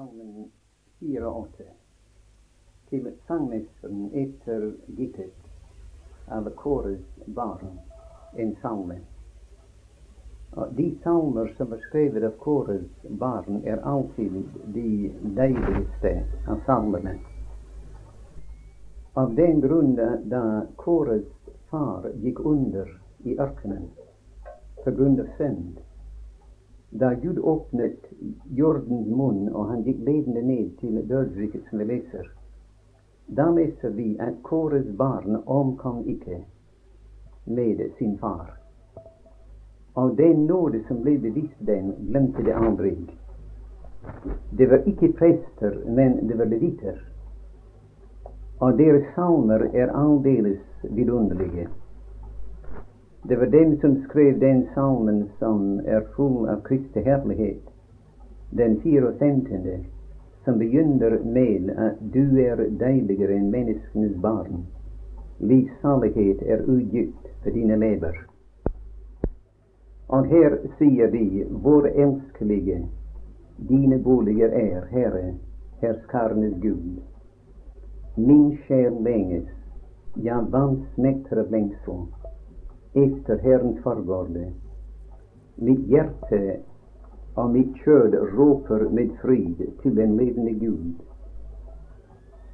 salmen 84 til sangmesteren etter Gittet av Kåres barn, en salme. De salmer som er skrevet av Kåres barn, er alltid de deiligste av salmene. Av den grunn da Kåres far gikk under i ørkenen på grunn av synd, da Gud åpnet jordens munn og han gikk ledende ned til dødsriket, som vi leser, da leser vi at Kåres barn omkom ikke med sin far. Og den nåde som ble bevist dem, glemte det aldri. Det var ikke prester, men det var leviter. Og deres salmer er aldeles vidunderlige. Det var dem som skrev den salmen som er full av Kristi herlighet, den 54., som begynner med at du er deiligere enn menneskenes barn. Livssalighet er ugift for dine lever. Og her sier vi vår elskelige, dine boliger er, Herre, herskarnes Gud. Min sjel lenges, ja, vannsmekter av lengsel etter Herrens forgårde. Mitt hjerte og mitt kjød råper med fryd til den levende Gud.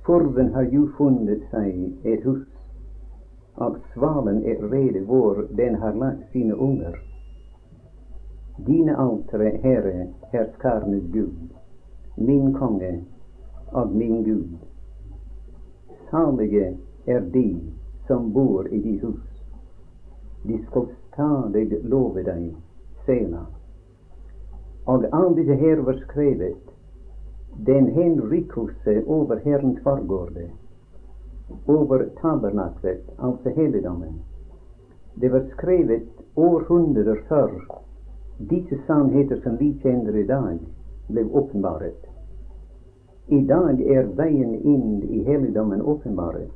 Forven har jo funnet seg et hus, og svalen er rede hvor den har lagt sine unger. Dine altere, Herre, herskarnes Gud, min konge og min Gud. Salige er de som bor i de hus de skal stadig love deg, senere. Og alt dette her var skrevet, den henrykkelse over Herrens fargårde, over tabernaklet, altså helligdommen. Det var skrevet århundrer før disse sannheter som vi kjenner i dag, ble åpenbaret. I dag er veien inn i helligdommen åpenbaret.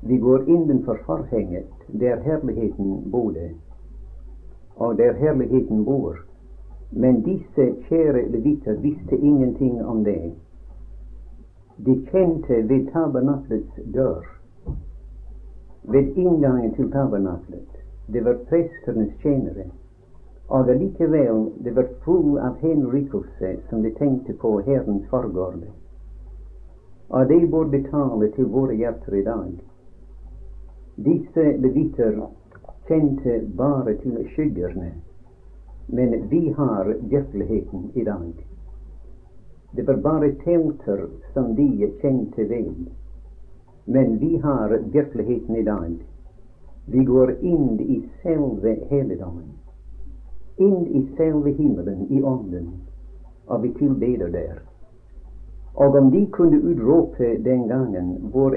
Vi går innenfor forhenget der herligheten bodde, og der herligheten bor. Men disse kjære leviter visste ingenting om det. De kjente ved tabernaklets dør, ved inngangen til tabernaklet. Det var presternes tjenere. Og allikevel, det var full av henrykkelse som de tenkte på Herrens forgårde. Og det bør betale til våre hjerter i dag. Disse leviter kjente bare til skyggerne, men vi har virkeligheten i dag. Det var bare telter som de kjente ved, men vi har virkeligheten i dag. Vi går inn i selve helligdommen, inn i selve himmelen i ånden, og vi tilbeder der. Og om de kunne utrope den gangen Vår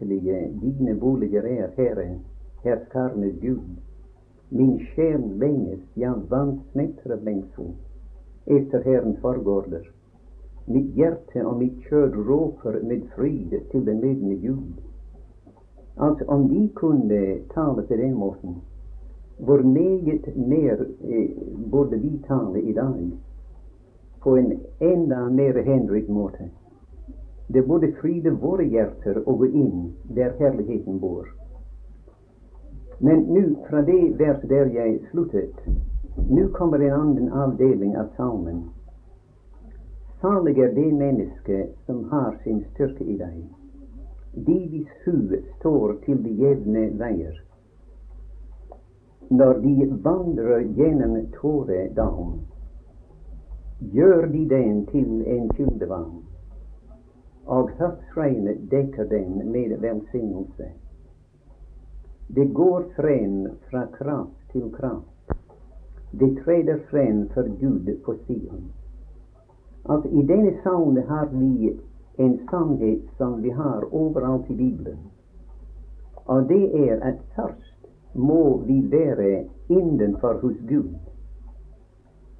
elskelige, dine boliger er, Herre, herskarnes Gud. Min sjel lenges, ja, vansmetter av lengsel, etter Herrens forgårder. Mitt hjerte og mitt kjød råper med fryd til den levende Gud. Altså, om de kunne tale på den måten, hvor meget mer eh, burde vi tale i dag på en enda mer henrykt måte? Det burde fryde våre hjerter å gå inn der herligheten bor. Men nå, fra det vers der jeg sluttet, nå kommer en annen avdeling av salmen. Salig er det menneske som har sin styrke i deg, de hvis hu står til de jevne veier. Når de vandrer gjennom Tåredalen, gjør de den til en kildevann og høstregnet dekker den med velsignelse. Det går frem fra kraft til kraft. Det treder frem for Gud på Sion. Altså, I denne salmen har vi en sannhet som vi har overalt i Bibelen. Og det er at først må vi være innenfor hos Gud.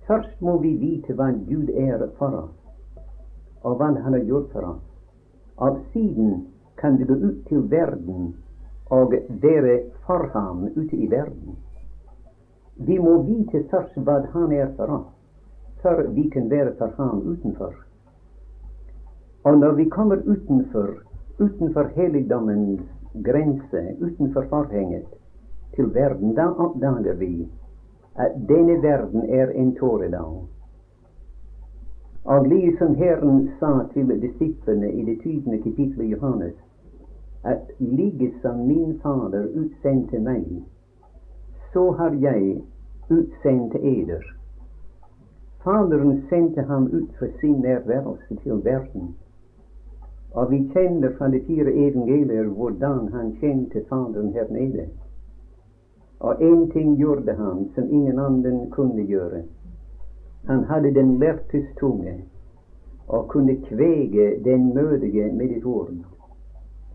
Først må vi vite hva Gud er for oss, og hva Han har gjort for oss. Av siden kan du gå ut til verden og være for ham ute i verden. Vi må vite først hva han er for oss, før vi kan være for ham utenfor. Og når vi kommer utenfor, utenfor helligdommens grense, utenfor forhenget, til verden, da oppdager vi at denne verden er en tåredal. Og liksom Herren sa til disiplene i det tyvende kapittelet Johannes, at like som min Fader utsendte meg, så har jeg utsendt eder. Faderen sendte ham ut for sin nærværelse til verden. Og vi kjenner fra de fire evangelier hvordan han kjente Faderen her nede. Og én ting gjorde han som ingen annen kunne gjøre. Han hadde den lærtes tunge og kunne kvege den mødige med ditt ord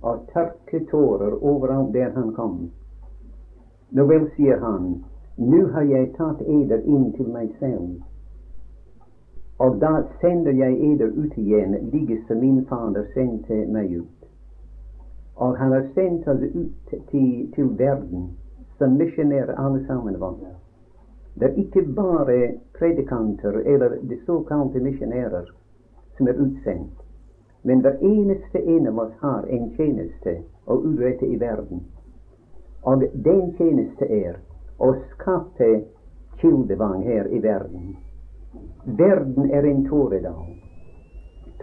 og tørke tårer overalt der han kom. Nå vel, sier han, nå har jeg tatt eder inn til meg selv. Og da sender jeg eder ut igjen, like som min Fader sendte meg ut. Og han har sendt oss ut til, til verden som misjonærer alle sammen oss. Det er ikke bare predikanter eller de såkalte misjonærer som er utsendt, men hver eneste en av oss har en tjeneste å utrette i verden. Og den tjeneste er å skape kildevang her i verden. Verden er en tåredal.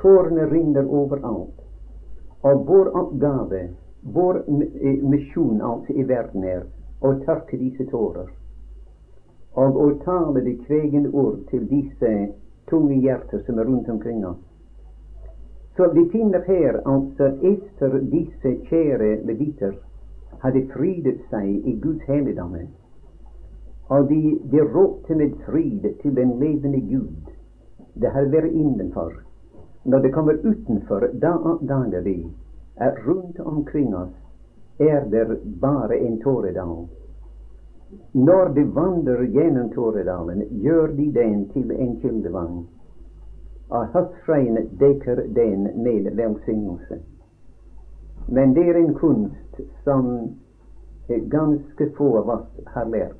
Tårene rinner overalt. Og vår oppgave, vår misjon altså i verden, er å tørke disse tårer. Og å tale det kvegende ord til disse tunge hjerter som er rundt omkring oss. Så vi finner her altså etter disse kjære leviter hadde frydet seg i Guds helligdommer og de, de ropte med fryd til den levende Gud. Det har vært innenfor. Når det kommer utenfor, da oppdager vi at rundt omkring oss er det bare en tåredal. Når de vandrer gjennom tåredalen, gjør de den til en kildevann. Og høstregnet dekker den med velsignelse. Men det er en kunst som ganske få av oss har lært.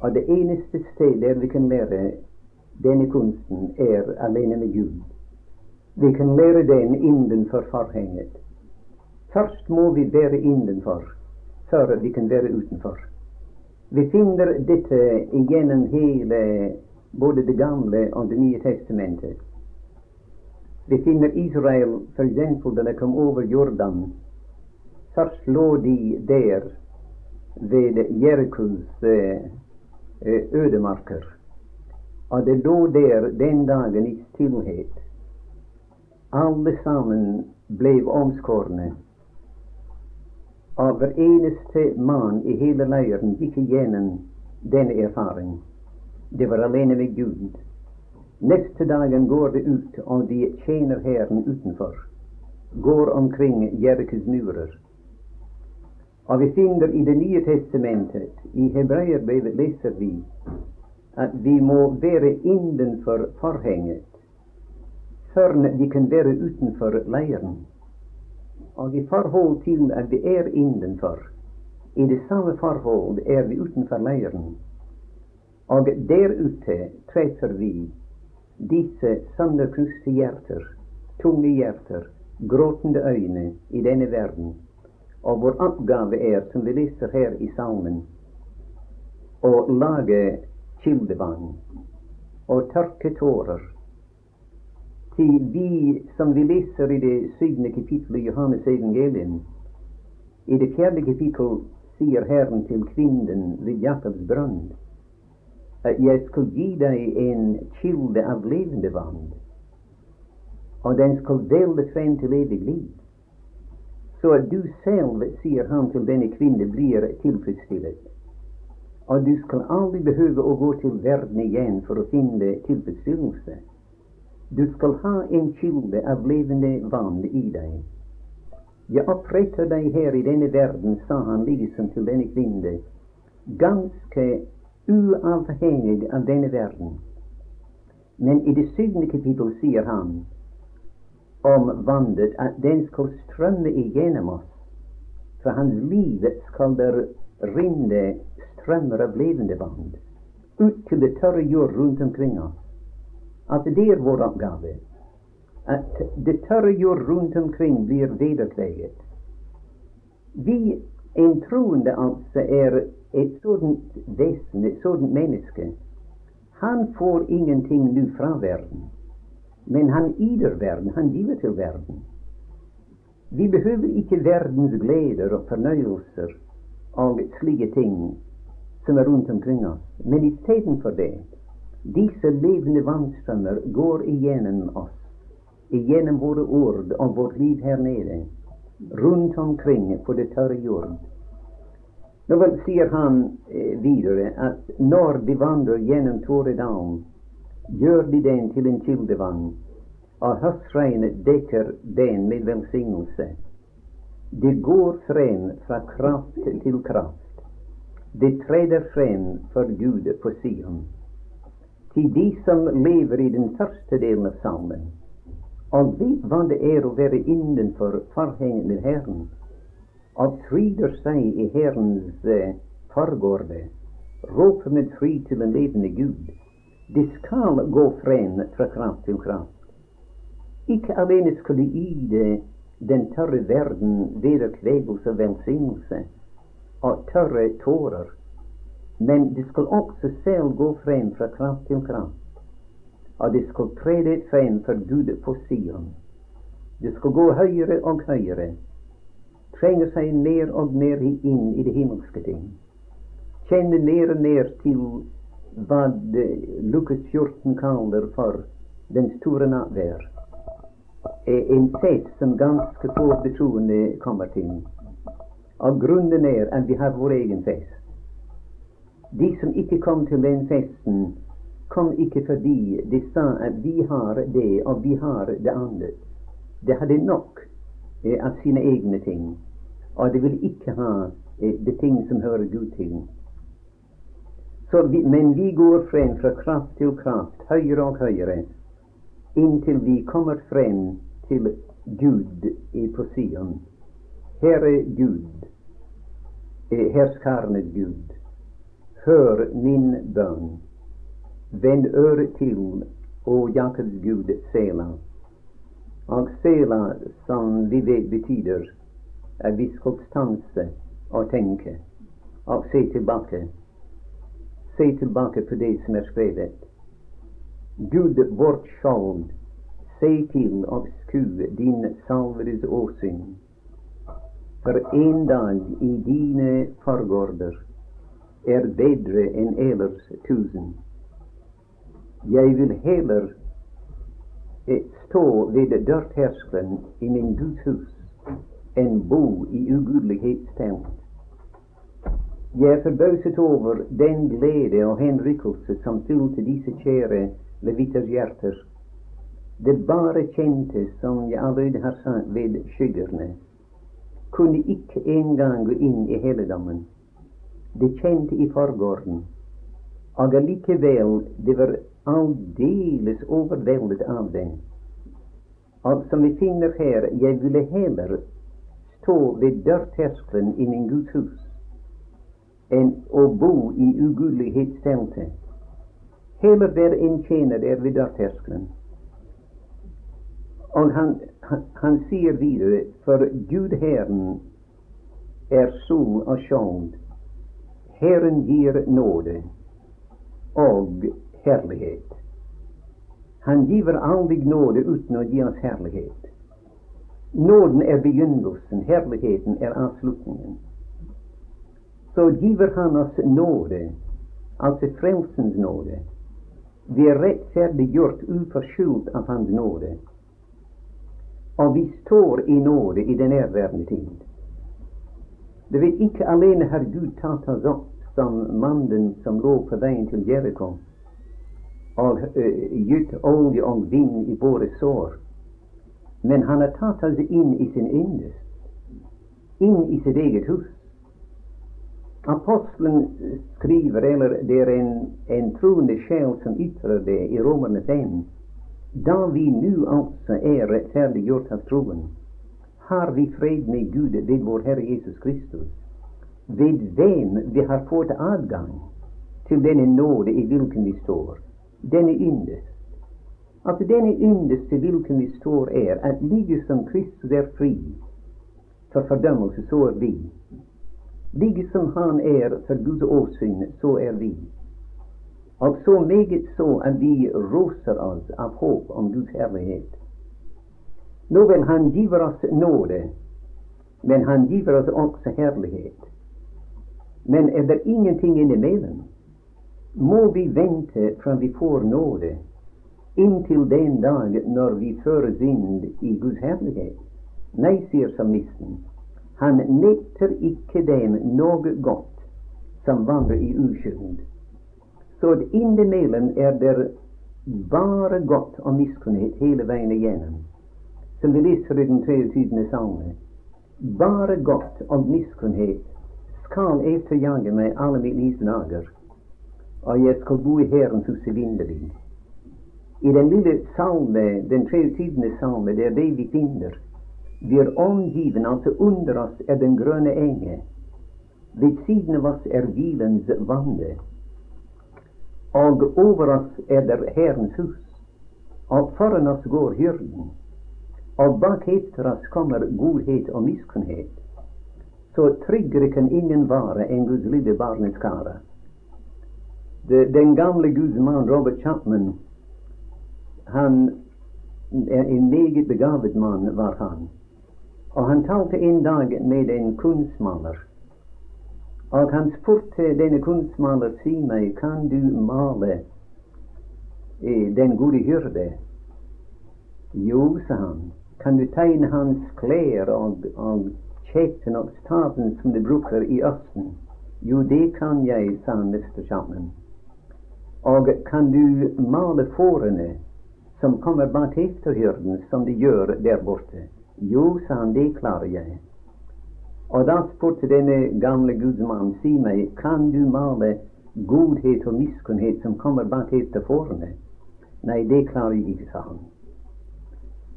Og det eneste sted der vi kan lære denne kunsten, er alene med Gud. Vi kan lære den innenfor forhenget. Først må vi være innenfor, før vi kan være utenfor. Vi finner dette gjennom hele både Det gamle og Det nye testamentet. Vi finner Israel f.eks. da de kom over Jordan. Først lå de der ved Jerikos eh, Eh, ødemarker. Og det der den dagen i stillhet. Alle sammen ble omskårne. Og hver eneste mann i hele leiren gikk igjennom denne erfaring. Det var alene med Gud. Neste dagen går det ut, og de tjener Herren utenfor. Går omkring Jerikes murer. Og vi finner i Det nye testamentet, i Hebreerbrevet, leser vi at vi må være innenfor forhenget før vi kan være utenfor leiren. Og i forhold til at vi er innenfor, i det samme forhold er vi utenfor leiren. Og der ute treffer vi disse sanne hjerter, tunge hjerter, gråtende øyne i denne verden og vår oppgave er, som vi leser her i salmen, å lage kildevann og tørke tårer. Til vi, som vi leser i det syvende kapittelet i Johannes evangelium, i det fjerde kapittel sier Herren til kvinnen ved Jakobs brønn at jeg skal gi deg en kilde av levende vann, og den skal dele frem til evig liv så at du selv, sier han til denne kvinne, blir tilfredsstillet. Og du skal aldri behøve å gå til verden igjen for å finne tilfredsstillelse. Du skal ha en kilde av levende vann i deg. Jeg oppretter deg her i denne verden, sa han liksom til denne kvinne, ganske uavhengig av denne verden. Men i det syvende kapittel sier han om vannet, at den skal strømme igjennom oss. For hans liv skal der rinne strømmer av levende vann ut til det tørre jord rundt omkring oss. Altså det er vår oppgave. at det tørre jord rundt omkring blir vederkveget. Vi, en troende altså, er et sådant vesen, et sådant menneske. Han får ingenting nå fra verden, men han yter verden, han giver til verden. Vi behøver ikke verdens gleder og fornøyelser og slike ting som er rundt omkring oss, men istedenfor det, disse levende vannstrømmer går igjennom oss, igjennom våre ord og vårt liv her nede, rundt omkring på det tørre jord. Nå vel sier han eh, videre at når de vandrer gjennom Tåredalen, gjør de den til en kildevann, og høstregnet dekker den med velsignelse. Det går frem fra kraft til kraft. Det treder frem for Gud på Sion. Til de som lever i den første delen av salmen, og vet hva det er å være innenfor forhenget med Herren, og fryder seg i Herrens eh, forgårde, roper med fry til den levende Gud. De skal gå frem fra kraft til kraft. Ikke alene skal de yte den tørre verden vederkvegelse og velsignelse og tørre tårer, men de skal også selv gå frem fra kraft til kraft. Og de skal trede frem for Gud på Sion. De skal gå høyere og høyere Trenge seg mer og mer inn i det himmelske ting. Kjenne mer og mer til hva Lukas 14 kaller for den store nattvær. En fest som ganske få betroende kommer til. Og grunnen er at vi har vår egen fest. De som ikke kom til den festen, kom ikke fordi de sa at vi har det og vi har det andre. De hadde nok eh, av sine egne ting og de ville ikke ha eh, de ting som hører Gud til. Vi, men vi går frem fra kraft til kraft, høyere og høyere, inntil vi kommer frem til Gud i Sion. Herre Gud, eh, herskarenes Gud, hør min bønn. Vend øret til, å Jakobs Gud, Sela. Og Sela, som vi vet betyr er vi og tenke og se tilbake. Se tilbake på det som er skrevet. Gud vårt skjold, se til og skue din salveres åsyn. For en dag i dine forgårder er bedre enn ellers tusen. Jeg vil heller stå ved dørterskelen i min Guds hus enn bo i ugudelighetstelt. Jeg er forbauset over den glede og henrykkelse som fylte disse kjære levitters hjerter. Det bare kjente, som jeg allerede har sagt, ved skyggerne, kunne ikke engang gå inn i. Det kjente i forgården, og allikevel det var aldeles overveldet av det. Og som vi finner her, jeg ville heller stå ved dørterskelen i min Guds hus enn å bo i ugudelighetstellet. Heller være en tjener der ved dørterskelen. Og han, han, han, sier videre, for Gud Herren er sol og skjold. Herren gir nåde og herlighet. Han giver aldri nåde uten å gi oss herlighet. Nåden er begynnelsen, herligheten er avslutningen. Så giver han oss nåde, altså frelsens nåde. Vi er rettferdiggjort uforskyldt av Hans nåde. Og vi står i nåde i den nærværende tid. Du vet, ikke alene har Gud tatt oss opp som mannen som lå på veien til Jeriko, og uh, gitt olje og vind i våre sår. Men han har tatt oss inn i sin yndest, inn i sitt eget hus. Apostelen skriver, eller det er en, en troende sjel som ytrer det i Romerne 5, da vi nå altså er rettferdiggjort av troen, har vi fred med Gud ved vår Herre Jesus Kristus, ved hvem vi har fått adgang til denne nåde i hvilken vi står, denne yndest At denne yndest i hvilken vi står, er at like som Kristus er fri for fordømmelse, så er vi. Like som Han er for Guds åsyn, så er vi. Og så meget så at vi roser oss av håp om Guds herlighet. Nå vil Han giver oss nåde, men Han giver oss også herlighet. Men er det ingenting innimellom? Må vi vente fra vi får nåde, inntil den dag når vi føres inn i Guds herlighet? Nei, sier salmisten. Han nekter ikke dem noe godt som vandrer i uskyld. Så innimellom er det bare godt og miskunnhet hele veien igjennom. Som vi leser i den 23. salme. Bare godt og miskunnhet skal etterjage meg alle mitt livs dager, og jeg skal bo i Herrens hus evinnelig. I den lille salme, den 23. salme, det er det vi finner. Vi er omgiven, altså under oss er den grønne enge. Ved siden av oss er hvilens vande. Og over oss er det Herrens hus. Og foran oss går hyrden. Og bak etter kommer godhet og miskunnhet så tryggere kan ingen være enn Guds lille barneskare. Den gamle gudsmann Robert Chapman, han er en meget begavet mann, var han. Og han talte en dag med en kunstmaler. Og han spurte denne kunstmaler, si meg, kan du male eh, den gode hyrde? Jo, sa han. Kan du tegne hans klær og, og kjeten og staven som de bruker i Østen? Jo, det kan jeg, sa Mr. Chapman. Og kan du male fårene som kommer bak efterhyrden, som de gjør der borte? Jo, sa han, det klarer jeg. Og da spurte denne gamle gudsmannen, si meg, kan du male godhet og miskunnhet som kommer bak etter fårene? Nei, det klarer jeg ikke, sa han.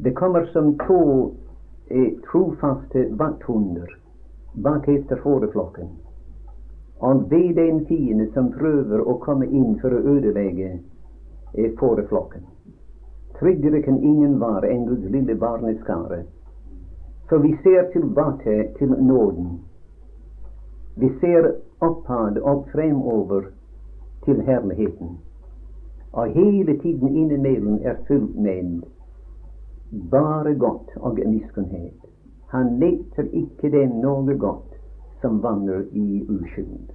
Det kommer som to eh, trofaste vakthunder bak etter fåreflokken. Og ved den fiende som prøver å komme inn for å ødelegge fåreflokken. Tryggere kan ingen være enn Guds lille barneskare. For vi ser tilbake til nåden. Vi ser oppad og fremover til herligheten. Og hele tiden innimellom er fullt med bare godt og miskunnhet. Han nekter ikke dem noe godt som vandrer i uskyld.